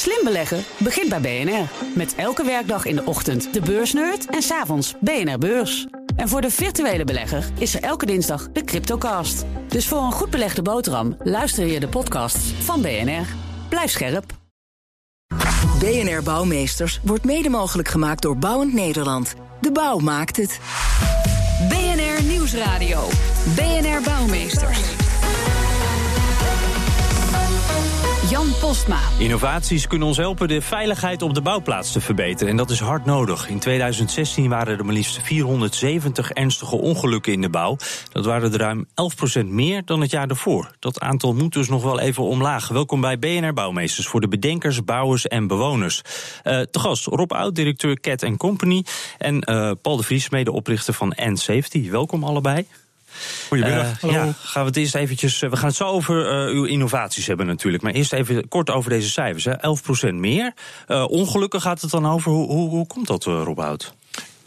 Slim beleggen begint bij BNR. Met elke werkdag in de ochtend de beursnerd en s'avonds BNR Beurs. En voor de virtuele belegger is er elke dinsdag de Cryptocast. Dus voor een goed belegde boterham luister je de podcasts van BNR. Blijf scherp. BNR Bouwmeesters wordt mede mogelijk gemaakt door Bouwend Nederland. De bouw maakt het. BNR Nieuwsradio. BNR Bouwmeesters. Jan Postma. Innovaties kunnen ons helpen de veiligheid op de bouwplaats te verbeteren. En dat is hard nodig. In 2016 waren er maar liefst 470 ernstige ongelukken in de bouw. Dat waren er ruim 11% meer dan het jaar daarvoor. Dat aantal moet dus nog wel even omlaag. Welkom bij BNR Bouwmeesters voor de bedenkers, bouwers en bewoners. Uh, te gast Rob Oud, directeur Cat Company. En uh, Paul de Vries, medeoprichter van N-Safety. Welkom allebei. Goedemiddag. Uh, ja, gaan we het eerst eventjes. we gaan het zo over uh, uw innovaties hebben natuurlijk. Maar eerst even kort over deze cijfers. Hè. 11% meer. Uh, ongelukken gaat het dan over. Hoe, hoe, hoe komt dat, Rob Hout?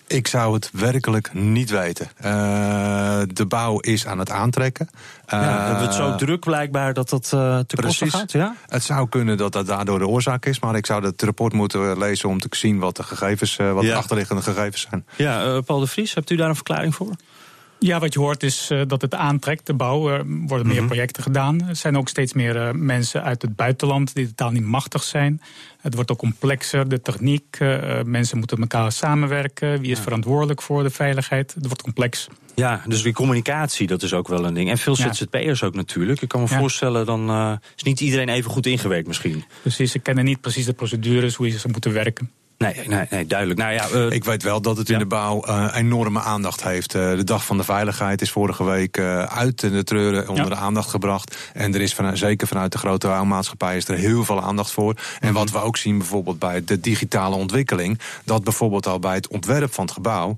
Ik zou het werkelijk niet weten. Uh, de bouw is aan het aantrekken. Uh, ja, hebben we het zo druk blijkbaar dat dat uh, te kosten gaat? Ja? Het zou kunnen dat dat daardoor de oorzaak is. Maar ik zou het rapport moeten lezen om te zien wat de gegevens, wat ja. de achterliggende gegevens zijn. Ja, Paul de Vries, hebt u daar een verklaring voor? Ja, wat je hoort is uh, dat het aantrekt, de bouw. Er worden meer mm -hmm. projecten gedaan. Er zijn ook steeds meer uh, mensen uit het buitenland die totaal niet machtig zijn. Het wordt ook complexer, de techniek. Uh, mensen moeten met elkaar samenwerken. Wie is ja. verantwoordelijk voor de veiligheid? Het wordt complex. Ja, dus die communicatie, dat is ook wel een ding. En veel ZZP'ers ja. ook natuurlijk. Ik kan me ja. voorstellen, dan is niet iedereen even goed ingewerkt misschien. Precies, ze kennen niet precies de procedures, hoe ze moeten werken. Nee, nee, nee, duidelijk. Nou ja, uh, ik weet wel dat het in ja. de bouw uh, enorme aandacht heeft. Uh, de dag van de veiligheid is vorige week uit de treuren onder ja. de aandacht gebracht. En er is van, zeker vanuit de grote bouwmaatschappij is er heel veel aandacht voor. En wat we ook zien bijvoorbeeld bij de digitale ontwikkeling, dat bijvoorbeeld al bij het ontwerp van het gebouw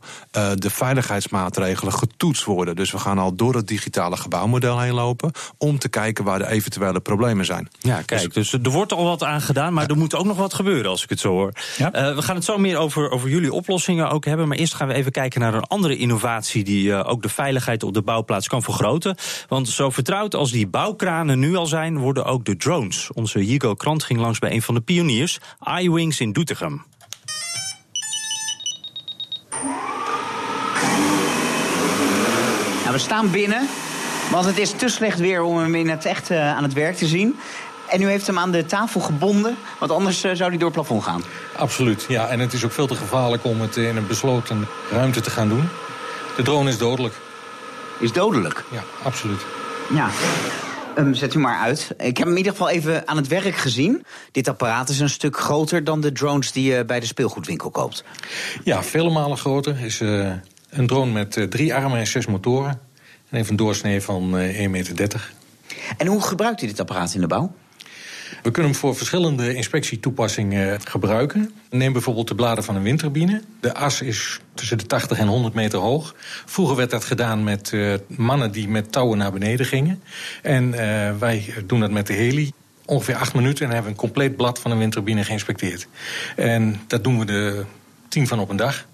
de veiligheidsmaatregelen getoetst worden. Dus we gaan al door het digitale gebouwmodel heen lopen om te kijken waar de eventuele problemen zijn. Ja, kijk, dus, dus er wordt al wat aan gedaan, maar er moet ook nog wat gebeuren als ik het zo hoor. Ja? We gaan het zo meer over, over jullie oplossingen ook hebben. Maar eerst gaan we even kijken naar een andere innovatie die uh, ook de veiligheid op de bouwplaats kan vergroten. Want zo vertrouwd als die bouwkranen nu al zijn, worden ook de drones. Onze Jigo Krant ging langs bij een van de pioniers, iWings in Doetinchem. Nou, we staan binnen, want het is te slecht weer om hem in het echt uh, aan het werk te zien. En u heeft hem aan de tafel gebonden, want anders uh, zou hij door het plafond gaan. Absoluut, ja. En het is ook veel te gevaarlijk om het in een besloten ruimte te gaan doen. De drone is dodelijk. Is dodelijk? Ja, absoluut. Ja. Um, zet u maar uit. Ik heb hem in ieder geval even aan het werk gezien. Dit apparaat is een stuk groter dan de drones die je bij de speelgoedwinkel koopt. Ja, vele malen groter. is uh, een drone met uh, drie armen en zes motoren. En heeft een doorsnee van uh, 1,30 meter. En hoe gebruikt u dit apparaat in de bouw? We kunnen hem voor verschillende inspectietoepassingen gebruiken. Neem bijvoorbeeld de bladen van een windturbine. De as is tussen de 80 en 100 meter hoog. Vroeger werd dat gedaan met uh, mannen die met touwen naar beneden gingen. En uh, wij doen dat met de heli. Ongeveer acht minuten en hebben een compleet blad van een windturbine geïnspecteerd. En dat doen we de tien van op een dag.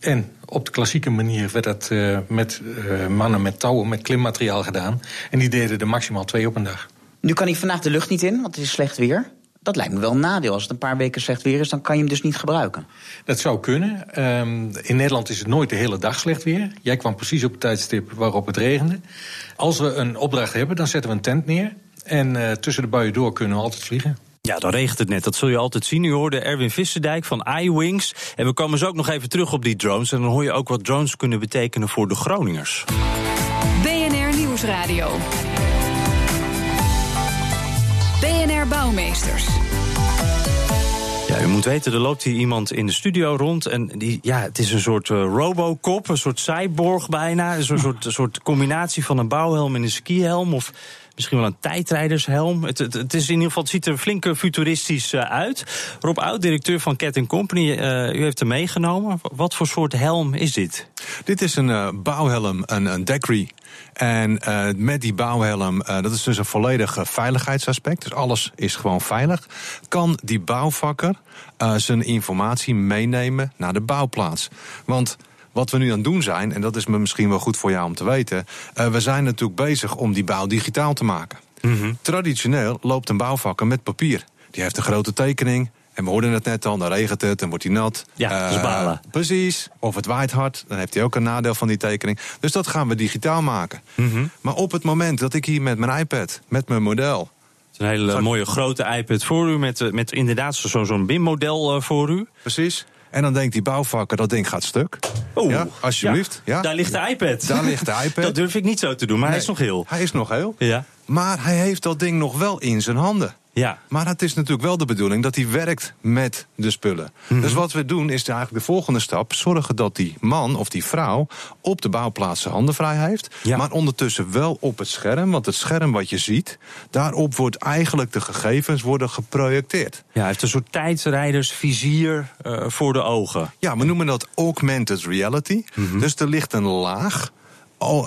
En op de klassieke manier werd dat met mannen met touwen, met klimmateriaal gedaan. En die deden er maximaal twee op een dag. Nu kan hij vandaag de lucht niet in, want het is slecht weer. Dat lijkt me wel een nadeel. Als het een paar weken slecht weer is, dan kan je hem dus niet gebruiken. Dat zou kunnen. Um, in Nederland is het nooit de hele dag slecht weer. Jij kwam precies op het tijdstip waarop het regende. Als we een opdracht hebben, dan zetten we een tent neer. En uh, tussen de buien door kunnen we altijd vliegen. Ja, dan regent het net. Dat zul je altijd zien. U hoorde Erwin Visserdijk van iWings. En we komen zo ook nog even terug op die drones. En dan hoor je ook wat drones kunnen betekenen voor de Groningers. BNR Nieuwsradio. Bouwmeesters. Ja, u moet weten, er loopt hier iemand in de studio rond. En die, ja, het is een soort uh, robocop, een soort cyborg bijna. Een soort, soort combinatie van een bouwhelm en een skihelm. Of misschien wel een tijdrijdershelm. Het, het, het, is in ieder geval, ziet er flink futuristisch uh, uit. Rob Oud, directeur van Cat Company, uh, u heeft hem meegenomen. Wat voor soort helm is dit? Dit is een bouwhelm, een, een Decree. En met die bouwhelm, dat is dus een volledig veiligheidsaspect. Dus alles is gewoon veilig. Kan die bouwvakker zijn informatie meenemen naar de bouwplaats. Want wat we nu aan het doen zijn, en dat is me misschien wel goed voor jou om te weten. we zijn natuurlijk bezig om die bouw digitaal te maken. Mm -hmm. Traditioneel loopt een bouwvakker met papier. die heeft een grote tekening. En we hoorden het net al, dan regent het, dan wordt hij nat. Ja, Eh. Precies. Of het waait hard, dan heeft hij ook een nadeel van die tekening. Dus dat gaan we digitaal maken. Mhm. Maar op het moment dat ik hier met mijn iPad, met mijn model... Het is een hele mooie grote iPad voor u. Met, eh, met inderdaad zo- zo'n BIM-model eh, voor u. Precies. En dan denkt die bouwvakker, dat ding gaat stuk. Oh, ja, alsjeblieft. Ja. Daar ligt de iPad. Daar ligt de iPad. Dat durf ik niet zo te doen, maar hij is nog heel. Hij is nog heel. Ja. Maar hij heeft dat ding nog wel in zijn handen. Ja. Maar het is natuurlijk wel de bedoeling dat hij werkt met de spullen. Mhm. Dus wat we doen is eigenlijk de volgende stap: zorgen dat die man of die vrouw op de bouwplaats zijn handen vrij heeft. Ja. Maar ondertussen wel op het scherm. Want het scherm wat je ziet, daarop wordt eigenlijk de gegevens worden geprojecteerd. ja, hij heeft een soort tijdrijdersvizier eh voor de ogen. Ja, we noemen dat augmented reality. Mhm. Dus er ligt een laag,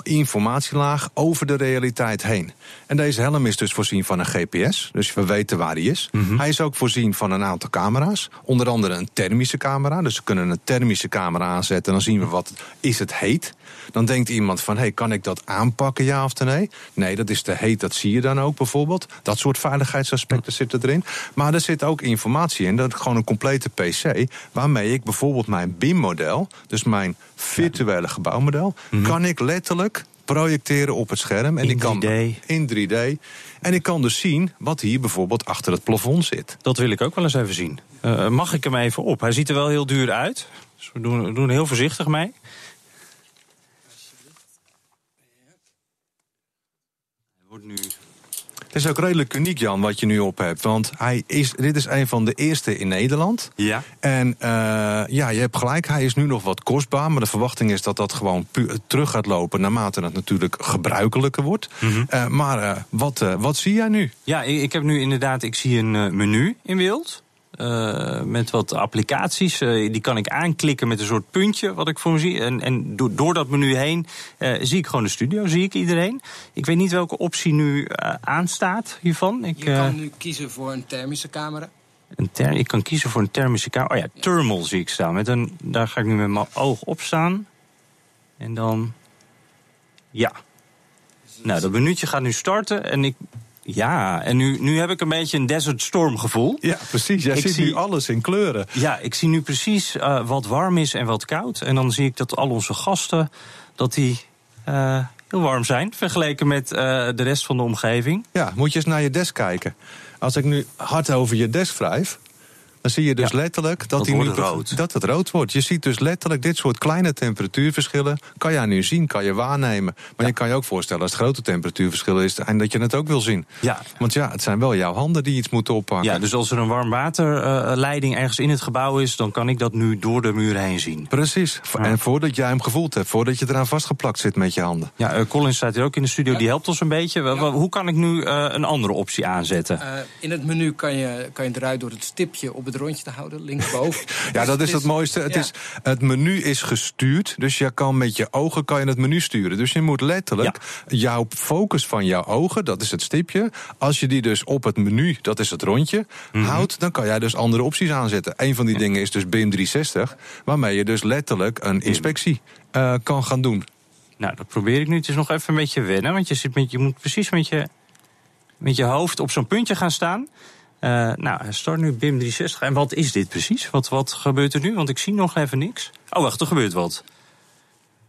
informatielaag over de realiteit heen. En deze helm is dus voorzien van een GPS, dus we weten waar hij is. Mhm. Hij is ook voorzien van een aantal camera's, onder andere een thermische camera. Dus we kunnen een thermische camera aanzetten en dan zien we wat is het heet. Dan denkt iemand van, hey, kan ik dat aanpakken, ja of nee? Nee, dat is te heet, dat zie je dan ook bijvoorbeeld. Dat soort veiligheidsaspecten zitten erin. Maar er zit ook informatie in, dat is gewoon een complete PC... waarmee ik bijvoorbeeld mijn BIM-model, dus mijn virtuele gebouwmodel... kan ik letterlijk projecteren op het scherm. En In ik kan, 3D. In 3D. En ik kan dus zien wat hier bijvoorbeeld achter het plafond zit. Dat wil ik ook wel eens even zien. Eh, mag ik hem even op? Hij ziet er wel heel duur uit. Dus we doen, we doen heel voorzichtig mee. Hij wordt nu... Het is ook redelijk uniek, Jan, wat je nu op hebt. Want hij is, dit is een van de eerste in Nederland. Ja. En eh, ja, je hebt gelijk, hij is nu nog wat kostbaar. Maar de verwachting is dat dat gewoon terug gaat lopen... naarmate het natuurlijk gebruikelijker wordt. Eh, maar eh, wat, wat zie jij nu? Ja, ik, ik heb nu inderdaad, ik zie een menu in beeld. Eh, met wat applicaties. Eh, die kan ik aanklikken met een soort puntje wat ik voor me zie. En, en door, door dat menu heen eh, zie ik gewoon de studio, zie ik iedereen. Ik weet niet welke optie nu aanstaat hiervan. Ik, Je kan nu kiezen voor een thermische camera. een ik kan kiezen voor een thermische kamer. Oh ja, thermal zie ik staan. Met een, daar ga ik nu met mijn oog op staan. En dan. Ja. Nou, dat minuutje gaat nu starten. En ik. Ja, en nu, nu heb ik een beetje een Desert Storm gevoel. Ja, precies. Jij Ik ziet zie- nu alles in kleuren. Ja, ik zie nu precies eh, wat warm is en wat koud. En dan zie ik dat al onze gasten dat die eh, heel warm zijn vergeleken met eh, de rest van de omgeving. Ja, moet je eens naar je desk kijken. Als ik nu hard over je desk wrijf... dan zie je dus Ja, letterlijk dat, dat die nu rood. dat het rood wordt. Je ziet dus letterlijk dit soort kleine temperatuurverschillen... kan je nu zien, kan je waarnemen. Maar je kan je ook voorstellen als het grote temperatuurverschil is... en dat je het ook wil zien. Ja. Want ja, het zijn wel jouw handen die iets moeten oppakken. Ja, dus als er een warmwaterleiding ergens in het gebouw is, dan kan ik dat nu door de muren heen zien. Precies. En voordat jij hem gevoeld hebt, voordat je eraan vastgeplakt zit met je handen. Ja, eh, Colin staat hier ook in de studio, die helpt ons een beetje. Hoe kan ik nu eh, een andere optie aanzetten? Eh, in het menu kan je, kan je eruit door het stipje op het rondje te houden, linksboven. Ja, Dus dat is het mooiste. Het, ja. is, het menu is gestuurd, dus je kan met je ogen kan je het menu sturen. Dus je moet letterlijk jouw focus van jouw ogen, dat is het stipje. Als je die dus op het menu, dat is het rondje, Mhm. houdt, dan kan jij dus andere opties aanzetten. Een van die dingen is dus BIM 360, waarmee je dus letterlijk een inspectie eh, kan gaan doen. Nou, dat probeer ik nu. Het is nog even een beetje wennen, want je, zit met, je moet precies met je, met je hoofd op zo'n puntje gaan staan. Eh, nou, hij start nu BIM 360. En wat is dit precies? Wat, wat gebeurt er nu? Want ik zie nog even niks. Oh, wacht, er gebeurt wat.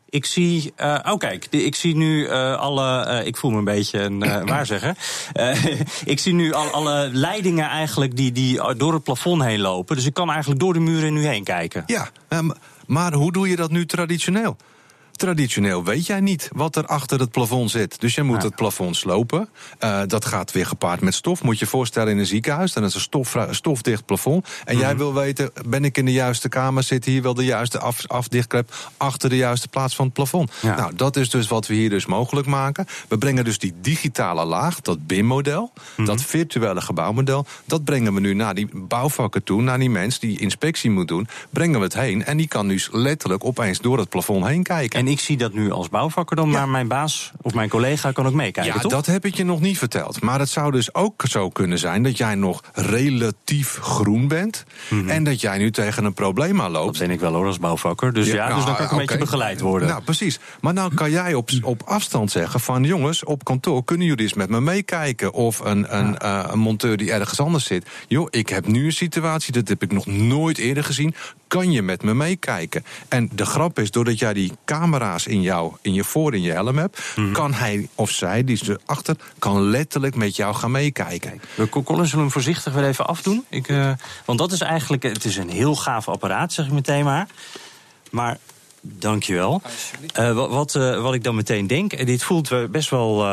Ik zie, eh, oh kijk, ik zie nu eh, alle, ik voel me een beetje een waarzegger. Ik zie nu al, alle leidingen eigenlijk die, die door het plafond heen lopen. Dus ik kan eigenlijk door de muren nu heen kijken. Ja, maar hoe doe je dat nu traditioneel? Traditioneel weet jij niet wat er achter het plafond zit. Dus je moet Ja. het plafond slopen. Eh, dat gaat weer gepaard met stof. Moet je je voorstellen in een ziekenhuis. Dan is een stof, stofdicht plafond. En jij wil weten, ben ik in de juiste kamer? Zit hier wel de juiste af, afdichtklep achter de juiste plaats van het plafond? Ja. Nou, dat is dus wat we hier dus mogelijk maken. We brengen dus die digitale laag, dat BIM-model, dat virtuele gebouwmodel, dat brengen we nu naar die bouwvakker toe, naar die mens die inspectie moet doen, brengen we het heen en die kan dus letterlijk opeens door het plafond heen kijken. En ik zie dat nu als bouwvakker dan, maar mijn baas of mijn collega kan ook meekijken, Ja, toch? dat heb ik je nog niet verteld. Maar het zou dus ook zo kunnen zijn dat jij nog relatief groen bent. En dat jij nu tegen een probleem aanloopt. Dat ben ik wel hoor als bouwvakker. Dus ja, dus dan kan ik een oké. beetje begeleid worden. Nou, precies. Maar nou kan jij op, op afstand zeggen van... jongens, op kantoor kunnen jullie eens met me meekijken. Of een, een, eh, een monteur die ergens anders zit. Joh, ik heb nu een situatie, dat heb ik nog nooit eerder gezien. Kan je met me meekijken? En de grap is, doordat jij die camera's in, jou, in je voor in je helm hebt... Mhm. kan hij of zij, die is erachter, kan letterlijk met jou gaan meekijken. We zullen hem voorzichtig weer even afdoen. Ik, eh, want dat is eigenlijk, het is een heel gaaf apparaat, zeg ik meteen maar. Maar, dankjewel. Eh wat, wat, eh, wat ik dan meteen denk, eh, dit voelt best wel,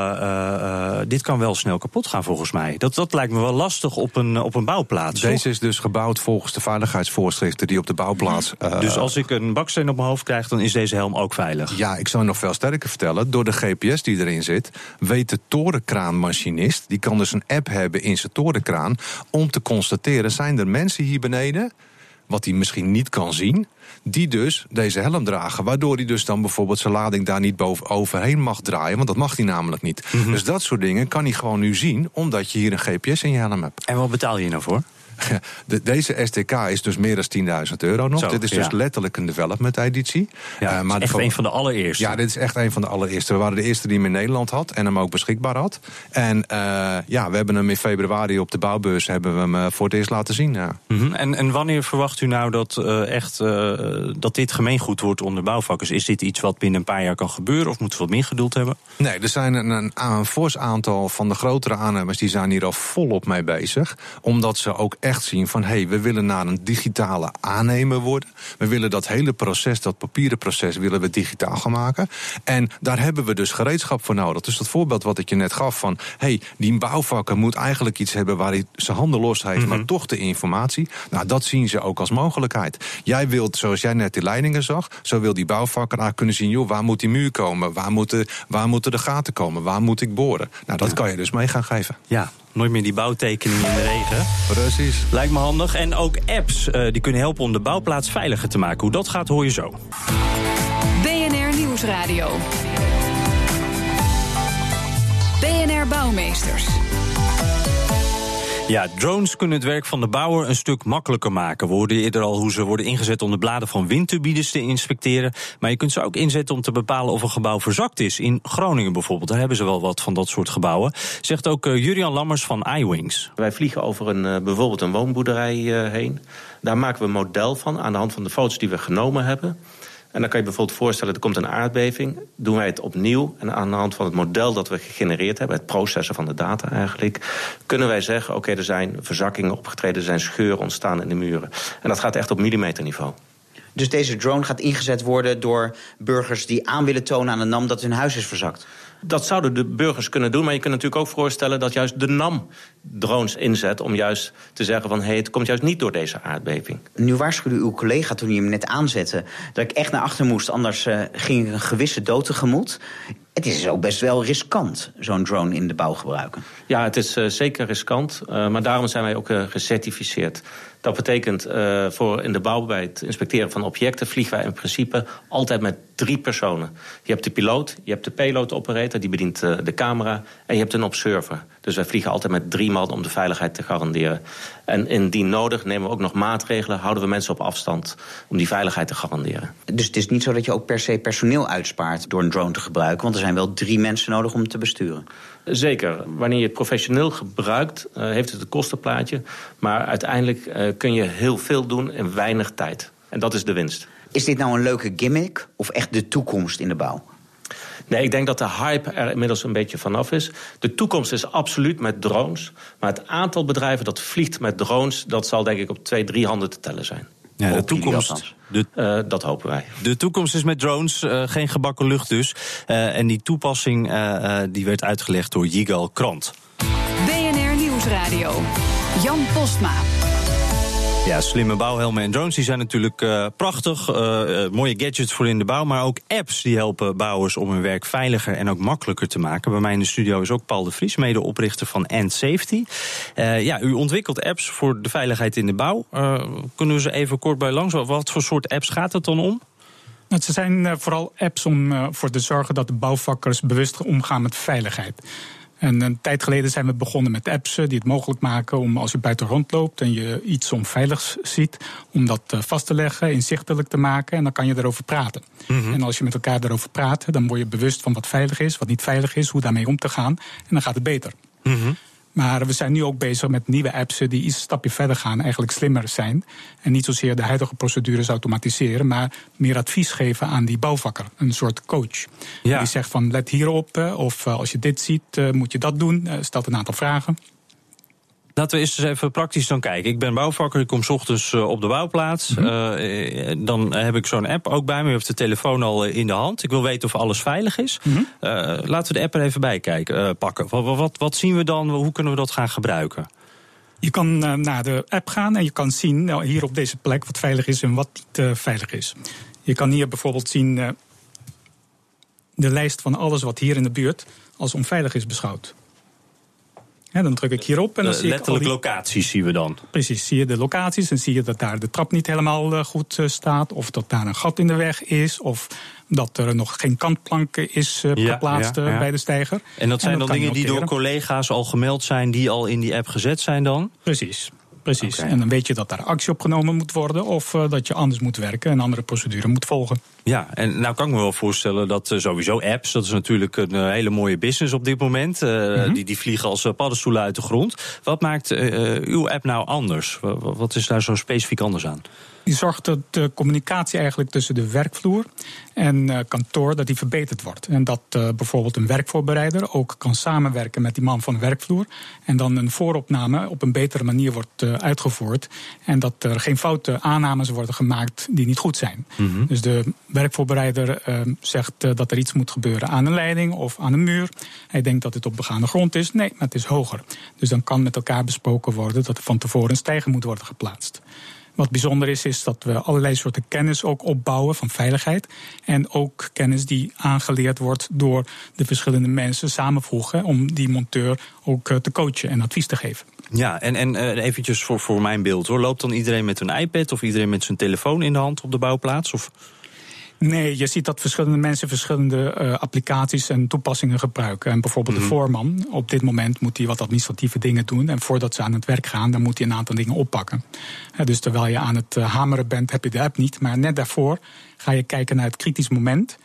dit kan wel snel kapot gaan volgens mij. Dat, dat lijkt me wel lastig op een, op een bouwplaats. toch? Deze is dus gebouwd volgens de veiligheidsvoorschriften... die op de bouwplaats... Dus als ik een baksteen op mijn hoofd krijg, dan is deze helm ook veilig. Ja, ik zou nog veel sterker vertellen. Door de GPS die erin zit, weet de torenkraanmachinist... die kan dus een app hebben in zijn torenkraan... om te constateren, zijn er mensen hier beneden... wat hij misschien niet kan zien... die dus deze helm dragen. Waardoor hij dus dan bijvoorbeeld zijn lading daar niet boven overheen mag draaien... want dat mag hij namelijk niet. Dus dat soort dingen kan hij gewoon nu zien... omdat je hier een GPS in je helm hebt. En wat betaal je nou voor? De, deze STK is dus meer dan 10.000 euro nog. Zo, dit is ja. dus letterlijk een development editie. Ja, Eh, maar de echt een van de allereerste. Ja, dit is echt een van de allereerste. We waren de eerste die hem in Nederland had en hem ook beschikbaar had. En eh, ja, we hebben hem in februari op de bouwbeurs hebben we hem eh, voor het eerst laten zien. Ja. Mhm. en, en wanneer verwacht u nou dat, echt, dat dit gemeengoed wordt onder bouwvakkers? Is dit iets wat binnen een paar jaar kan gebeuren of moeten we wat meer geduld hebben? Nee, er zijn een, een, een fors aantal van de grotere aannemers die zijn hier al volop mee bezig. Omdat ze ook echt zien van hé, hey, we willen naar een digitale aannemer worden. We willen dat hele proces, dat papieren proces, willen we digitaal gaan maken. En daar hebben we dus gereedschap voor nodig. Dus dat voorbeeld wat ik je net gaf van hé, hey, die bouwvakker moet eigenlijk iets hebben waar hij zijn handen los heeft, maar toch de informatie. Nou, dat zien ze ook als mogelijkheid. Jij wilt, zoals jij net die leidingen zag, zo wil die bouwvakker daar kunnen zien, joh, waar moet die muur komen? Waar moeten, waar moeten de gaten komen? Waar moet ik boren? Nou, dat kan je dus mee gaan geven. Ja, nooit meer die bouwtekeningen in de regen. Precies. Lijkt me handig. En ook apps eh, die kunnen helpen om de bouwplaats veiliger te maken. Hoe dat gaat, hoor je zo. BNR Nieuwsradio. BNR Bouwmeesters. Ja, drones kunnen het werk van de bouwer een stuk makkelijker maken. We hoorden eerder al hoe ze worden ingezet om de bladen van windturbines te inspecteren. Maar je kunt ze ook inzetten om te bepalen of een gebouw verzakt is. In Groningen bijvoorbeeld, daar hebben ze wel wat van dat soort gebouwen. Zegt ook eh, Jurian Lammers van iWings. Wij vliegen over een, eh, bijvoorbeeld een woonboerderij eh, heen. Daar maken we een model van aan de hand van de foto's die we genomen hebben. En dan kan je bijvoorbeeld voorstellen, er komt een aardbeving. Doen wij het opnieuw en aan de hand van het model dat we gegenereerd hebben... het processen van de data eigenlijk... kunnen wij zeggen, oké, er zijn verzakkingen opgetreden... er zijn scheuren ontstaan in de muren. En dat gaat echt op millimeterniveau. Dus deze drone gaat ingezet worden door burgers die aan willen tonen aan de NAM dat hun huis is verzakt. Dat zouden de burgers kunnen doen, maar je kunt natuurlijk ook voorstellen dat juist de NAM drones inzet om juist te zeggen van hé, het komt juist niet door deze aardbeving. Nu waarschuwde uw collega toen hij hem net aanzette dat ik echt naar achter moest, anders eh, ging ik een gewisse dood tegemoet. Het is dus ook best wel riskant, zo'n drone in de bouw gebruiken. Ja, het is eh, zeker riskant, eh, maar daarom zijn wij ook eh, gecertificeerd. Dat betekent voor in de bouw bij het inspecteren van objecten vliegen wij in principe altijd met drie personen. Je hebt de piloot, je hebt de payload operator, die bedient de camera, en je hebt een observer. Dus wij vliegen altijd met drie man om de veiligheid te garanderen. En indien nodig nemen we ook nog maatregelen, houden we mensen op afstand om die veiligheid te garanderen. Dus het is niet zo dat je ook per se personeel uitspaart door een drone te gebruiken, want er zijn wel drie mensen nodig om te besturen. Zeker. Wanneer je het professioneel gebruikt, uh, heeft het een kostenplaatje. Maar uiteindelijk uh, kun je heel veel doen in weinig tijd. En dat is de winst. Is dit nou een leuke gimmick of echt de toekomst in de bouw? Nee, ik denk dat de hype er inmiddels een beetje vanaf is. De toekomst is absoluut met drones. Maar het aantal bedrijven dat vliegt met drones... dat zal denk ik op twee, drie handen te tellen zijn. Ja, de toekomst. De, uh, dat hopen wij. De toekomst is met drones, uh, geen gebakken lucht dus. Uh, en die toepassing die werd uitgelegd door Yigal Krant. BNR Nieuwsradio. Jan Postma. Ja, slimme bouwhelmen en drones die zijn natuurlijk uh, prachtig. Uh, uh, mooie gadgets voor in de bouw. Maar ook apps die helpen bouwers om hun werk veiliger en ook makkelijker te maken. Bij mij in de studio is ook Paul de Vries, medeoprichter van End Safety. ja, u ontwikkelt apps voor de veiligheid in de bouw. kunnen we ze even kort bij langs? Wat voor soort apps gaat het dan om? Nou, ze zijn vooral apps om uh, voor te zorgen dat de bouwvakkers bewust omgaan met veiligheid. En een tijd geleden zijn we begonnen met apps die het mogelijk maken om als je buiten rondloopt en je iets onveiligs ziet, om dat vast te leggen, inzichtelijk te maken en dan kan je erover praten. Mm -hmm. En als je met elkaar erover praat, dan word je bewust van wat veilig is, wat niet veilig is, hoe daarmee om te gaan en dan gaat het beter. Mm -hmm. Maar we zijn nu ook bezig met nieuwe apps die iets een stapje verder gaan, eigenlijk slimmer zijn. En niet zozeer de huidige procedures automatiseren, maar meer advies geven aan die bouwvakker. Een soort coach. Ja. Die zegt van let hierop, of als je dit ziet, moet je dat doen. Stelt een aantal vragen. Laten we eens even praktisch dan kijken. Ik ben bouwvakker, ik kom s ochtends op de bouwplaats. Mm -hmm. uh, dan heb ik zo'n app ook bij me. Hebt de telefoon al in de hand. Ik wil weten of alles veilig is. Mm -hmm. uh, laten we de app er even bij kijken, uh, pakken. Wat, wat, wat, zien we dan? Hoe kunnen we dat gaan gebruiken? Je kan naar de app gaan en je kan zien nou, hier op deze plek wat veilig is en wat niet veilig is. Je kan hier bijvoorbeeld zien de lijst van alles wat hier in de buurt als onveilig is beschouwd. Ja, dan druk ik hierop en dan zie letterlijk ik die... locaties zien we dan. Precies, zie je de locaties en zie je dat daar de trap niet helemaal uh, goed uh, staat, of dat daar een gat in de weg is, of dat er nog geen kantplank is uh, Ja, geplaatst ja, ja. bij de steiger. En dat zijn dan dingen die door collega's al gemeld zijn, die al in die app gezet zijn dan? Precies. Precies. En dan weet je dat daar actie op genomen moet worden of uh, dat je anders moet werken en andere procedure moet volgen. Ja, en nou kan ik me wel voorstellen dat uh, sowieso apps, dat is natuurlijk een uh, hele mooie business op dit moment. Mm -hmm. die, die vliegen als paddenstoelen uit de grond. Wat maakt uw app nou anders? Wat is daar zo specifiek anders aan? Die zorgt dat de communicatie eigenlijk tussen de werkvloer en uh, kantoor dat die verbeterd wordt. En dat uh, bijvoorbeeld een werkvoorbereider ook kan samenwerken met die man van de werkvloer. En dan een vooropname op een betere manier wordt uh, uitgevoerd. En dat er geen foute aannames worden gemaakt die niet goed zijn. Mm -hmm. Dus de werkvoorbereider zegt dat er iets moet gebeuren aan een leiding of aan een muur. Hij denkt dat het op begaande grond is. Nee, maar het is hoger. Dus dan kan met elkaar besproken worden dat er van tevoren een stijger moet worden geplaatst. Wat bijzonder is, is dat we allerlei soorten kennis ook opbouwen van veiligheid. En ook kennis die aangeleerd wordt door de verschillende mensen samenvoegen. om die monteur ook te coachen en advies te geven. Ja, en, en uh, eventjes voor, voor mijn beeld hoor. Loopt dan iedereen met een iPad of iedereen met zijn telefoon in de hand op de bouwplaats? Of? Nee, je ziet dat verschillende mensen verschillende uh, applicaties en toepassingen gebruiken. En bijvoorbeeld mm -hmm. de voorman, op dit moment moet hij wat administratieve dingen doen. En voordat ze aan het werk gaan, dan moet hij een aantal dingen oppakken. Dus terwijl je aan het uh, hameren bent, heb je de app niet. Maar net daarvoor ga je kijken naar het kritisch moment.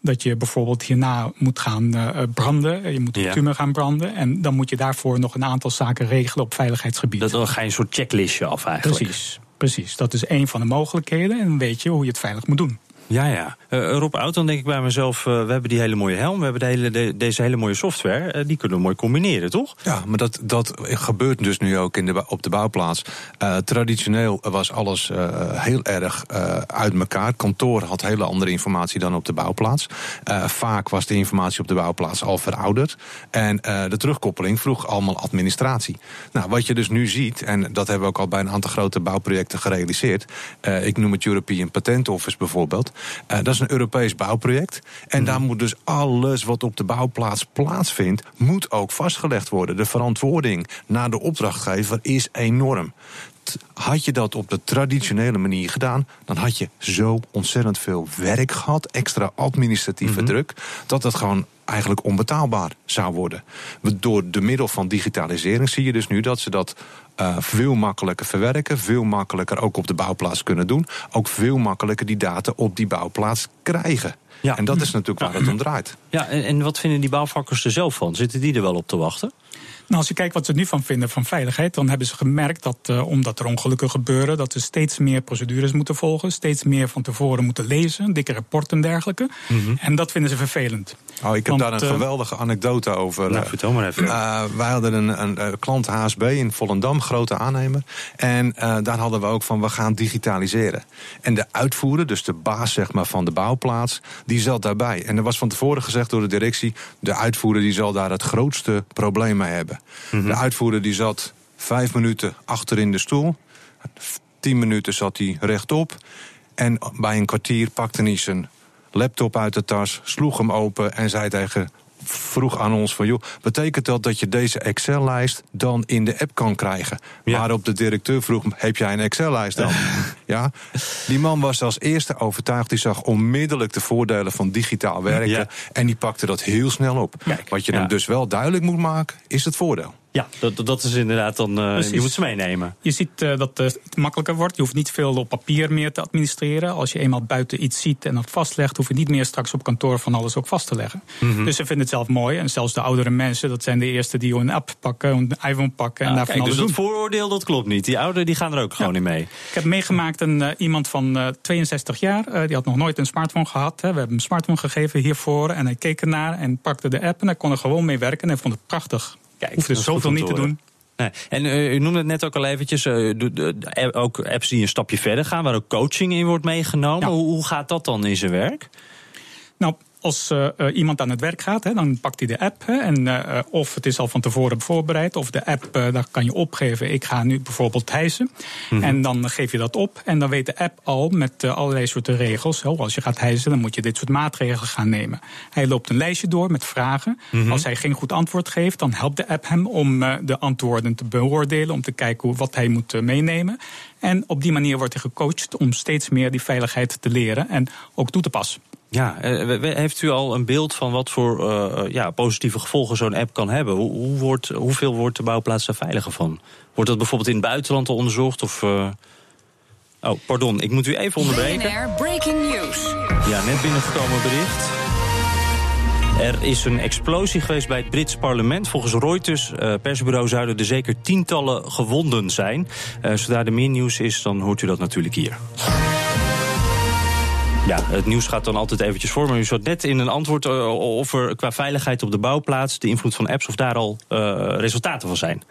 Dat je bijvoorbeeld hierna moet gaan uh, branden. Je moet bitumen ja. gaan branden. En dan moet je daarvoor nog een aantal zaken regelen op veiligheidsgebied. Dat dan ga je een soort checklistje af eigenlijk. Precies, precies. Dat is een van de mogelijkheden. En dan weet je hoe je het veilig moet doen. Ja, ja. Uh, Rob Oud, dan denk ik bij mezelf, uh, we hebben die hele mooie helm, we hebben de hele, de, deze hele mooie software, uh, die kunnen we mooi combineren, toch? Ja, maar dat, dat gebeurt dus nu ook in de, op de bouwplaats. traditioneel was alles heel erg uit elkaar. Kantoor had hele andere informatie dan op de bouwplaats. vaak was de informatie op de bouwplaats al verouderd. En de terugkoppeling vroeg allemaal administratie. Nou, wat je dus nu ziet, en dat hebben we ook al bij een aantal grote bouwprojecten gerealiseerd. ik noem het European Patent Office bijvoorbeeld. Uh, dat is een Europees bouwproject. En mm. daar moet dus alles wat op de bouwplaats plaatsvindt, moet ook vastgelegd worden. De verantwoording naar de opdrachtgever is enorm. Had je dat op de traditionele manier gedaan, dan had je zo ontzettend veel werk gehad, extra administratieve mm -hmm. druk, dat het gewoon eigenlijk onbetaalbaar zou worden. Door de middel van digitalisering zie je dus nu dat ze dat uh, veel makkelijker verwerken, veel makkelijker ook op de bouwplaats kunnen doen, ook veel makkelijker die data op die bouwplaats krijgen. Ja. En dat is natuurlijk waar het om draait. Ja, en, en wat vinden die bouwvakkers er zelf van? Zitten die er wel op te wachten? Nou, als je kijkt wat ze nu van vinden van veiligheid, dan hebben ze gemerkt dat uh, omdat er ongelukken gebeuren, dat ze steeds meer procedures moeten volgen, steeds meer van tevoren moeten lezen, dikke rapporten en dergelijke. Mm -hmm. En dat vinden ze vervelend. Oh, ik heb Want, daar een uh, geweldige anekdote over. Nou, vertel maar even. Uh, wij hadden een, een, een, klant HSB in Volendam, grote aannemer. En daar hadden we ook van, we gaan digitaliseren. En de uitvoerder, dus de baas zeg maar, van de bouwplaats, die zat daarbij. En er was van tevoren gezegd door de directie, de uitvoerder die zal daar het grootste probleem mee hebben. Mm -hmm. De uitvoerder die zat vijf minuten achter in de stoel. Tien minuten zat hij rechtop. En bij een kwartier pakte hij zijn laptop uit de tas, sloeg hem open en zei tegen vroeg aan ons van... joh, betekent dat dat je deze Excel-lijst dan in de app kan krijgen? Ja. Waarop de directeur vroeg, heb jij een Excel-lijst dan? ja, die man was als eerste overtuigd. Die zag onmiddellijk de voordelen van digitaal werken. Ja. En die pakte dat heel snel op. Kijk, Wat je hem dus wel duidelijk moet maken, is het voordeel. Ja, dat, dat is inderdaad dan. Precies. je moet ze meenemen. Je ziet eh, dat eh, het makkelijker wordt. Je hoeft niet veel op papier meer te administreren. Als je eenmaal buiten iets ziet en dat vastlegt, hoef je niet meer straks op kantoor van alles ook vast te leggen. Mhm. Dus ze vinden het zelf mooi. En zelfs de oudere mensen, dat zijn de eerste die een app pakken, een iPhone pakken en Ah, kijk, dus dat doen. vooroordeel dat klopt niet. Die ouderen die gaan er ook gewoon in mee. Ik heb meegemaakt een, eh, iemand van eh, 62 jaar. die had nog nooit een smartphone gehad. Hè. We hebben hem een smartphone gegeven hiervoor. En hij keek ernaar en pakte de app. En hij kon er gewoon mee werken. En hij vond het prachtig. Is goed zoveel niet te doen. Nee. En eh, u noemde het net ook al eventjes, eh, de, de- de- ook apps die een stapje verder gaan, waar ook coaching in wordt meegenomen. Ja. Hoe, hoe gaat dat dan in zijn werk? Nou, als eh, iemand aan het werk gaat, hè, dan pakt hij de app. Hè, en, eh, of het is al van tevoren voorbereid. Of de app, eh, daar kan je opgeven. Ik ga nu bijvoorbeeld hijsen. En dan geef je dat op. En dan weet de app al met allerlei soorten regels. Als je gaat hijsen, dan moet je dit soort maatregelen gaan nemen. Hij loopt een lijstje door met vragen. Als hij geen goed antwoord geeft, dan helpt de app hem om de antwoorden te beoordelen. Om te kijken hoe, wat hij moet meenemen. En op die manier wordt hij gecoacht om steeds meer die veiligheid te leren. En ook toe te passen. Ja, eh, heeft u al een beeld van wat voor eh, ja, positieve gevolgen zo'n app kan hebben? Hoe, hoe wordt, hoeveel wordt de bouwplaats daar veiliger van? Wordt dat bijvoorbeeld in het buitenland al onderzocht? Of, eh, Oh, pardon, ik moet u even onderbreken. BNR Breaking News. Ja, net binnengekomen bericht. Er is een explosie geweest bij het Brits parlement. Volgens Reuters, eh, persbureau, zouden er zeker tientallen gewonden zijn. Eh, zodra er meer nieuws is, dan hoort u dat natuurlijk hier. Ja, het nieuws gaat dan altijd eventjes voor. Maar u zat net in een antwoord eh, of er qua veiligheid op de bouwplaats... de invloed van apps, of daar al eh, resultaten van zijn.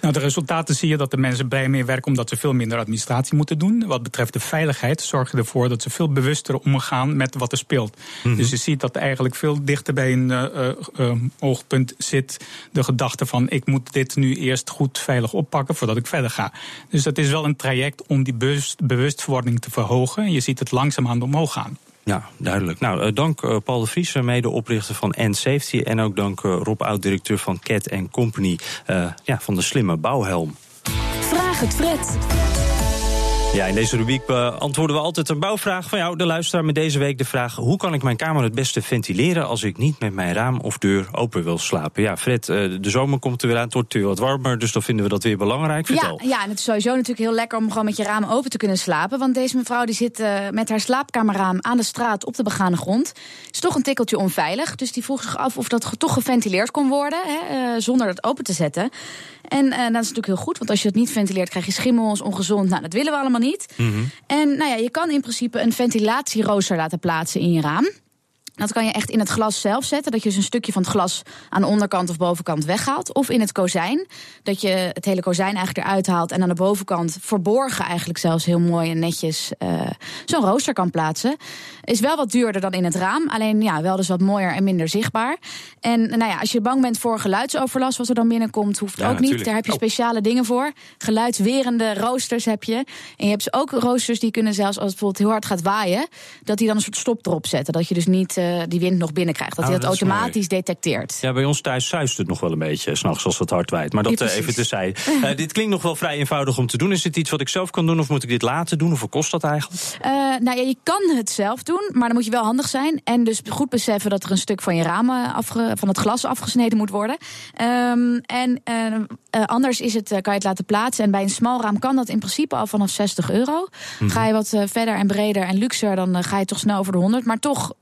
Nou, de resultaten zie je dat de mensen blij meer werken omdat ze veel minder administratie moeten doen. Wat betreft de veiligheid zorg je ervoor dat ze veel bewuster omgaan met wat er speelt. Dus je ziet dat eigenlijk veel dichter bij een eh, oogpunt zit de gedachte van ik moet dit nu eerst goed veilig oppakken voordat ik verder ga. Dus dat is wel een traject om die bewust, bewustwording te verhogen. En je ziet het langzaamaan omhoog gaan. Ja, duidelijk. Nou, eh, dank eh, Paul de Vries, eh, medeoprichter van End Safety. En ook dank Rob Oud-directeur van Cat Company ja, van de slimme bouwhelm. Vraag het Fred. Ja, in deze rubriek beantwoorden we altijd een bouwvraag van jou, de luisteraar. Met deze week de vraag: hoe kan ik mijn kamer het beste ventileren als ik niet met mijn raam of deur open wil slapen? Ja, Fred, eh, de zomer komt er weer aan, het wordt weer wat warmer, dus dan vinden we dat weer belangrijk. Vertel. Ja, ja, en het is sowieso natuurlijk heel lekker om gewoon met je raam open te kunnen slapen. Want deze mevrouw die zit eh, met haar slaapkamerraam aan de straat op de begane grond. Is toch een tikkeltje onveilig. Dus die vroeg zich af of dat toch geventileerd kon worden, hè, eh, zonder het open te zetten. En eh, dat is natuurlijk heel goed, want als je het niet ventileert, krijg je schimmels, ongezond. Nou, dat willen we allemaal niet. En nou ja, je kan in principe een ventilatierooster laten plaatsen in je raam. Dat kan je echt in het glas zelf zetten. Dat je dus een stukje van het glas aan de onderkant of bovenkant weghaalt. Of in het kozijn. Dat je het hele kozijn eigenlijk eruit haalt. En aan de bovenkant verborgen eigenlijk zelfs heel mooi en netjes eh, zo'n rooster kan plaatsen. Is wel wat duurder dan in het raam. Alleen ja, wel dus wat mooier en minder zichtbaar. En nou ja, als je bang bent voor geluidsoverlast wat er dan binnenkomt, hoeft Ja, ook natuurlijk. niet. Daar heb je Oh. speciale dingen voor. Geluidswerende roosters heb je. En je hebt dus ook roosters die kunnen zelfs als het bijvoorbeeld heel hard gaat waaien, dat die dan een soort stop erop zetten. Dat je dus niet eh, die wind nog binnenkrijgt. Dat Oh, hij dat dat is automatisch detecteert. Ja, bij ons thuis zuist het nog wel een beetje, s'nachts als het hard waait. Maar dat Ja, eh, even precies. terzijde. Eh, dit klinkt nog wel vrij eenvoudig om te doen. Is het iets wat ik zelf kan doen of moet ik dit laten doen? Of kost dat eigenlijk? Nou ja, je kan het zelf doen, maar dan moet je wel handig zijn. En dus goed beseffen dat er een stuk van je ramen van het glas afgesneden moet worden. Ehm, en anders is het, kan je het laten plaatsen. En bij een smal raam kan dat in principe al vanaf 60 euro. Mhm. Ga je wat verder en breder en luxer, dan ga je toch snel over de 100. Maar toch.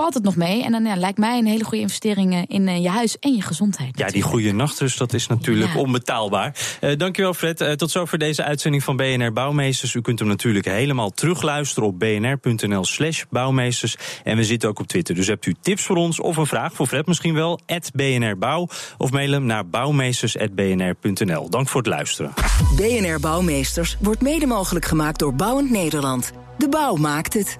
Valt het nog mee. En dan ja, lijkt mij een hele goede investering eh, in eh, je huis en je gezondheid. Ja, die goede nachtrust, dat is natuurlijk Ja. onbetaalbaar. Eh, dankjewel Fred. Eh, tot zover deze uitzending van BNR Bouwmeesters. U kunt hem natuurlijk helemaal terugluisteren op bnr.nl slash bouwmeesters. En we zitten ook op Twitter. Dus hebt u tips voor ons of een vraag voor Fred misschien wel, BNR Bouw. Of mail hem naar bouwmeesters.bnr.nl. Dank voor het luisteren. BNR Bouwmeesters wordt mede mogelijk gemaakt door Bouwend Nederland. De bouw maakt het.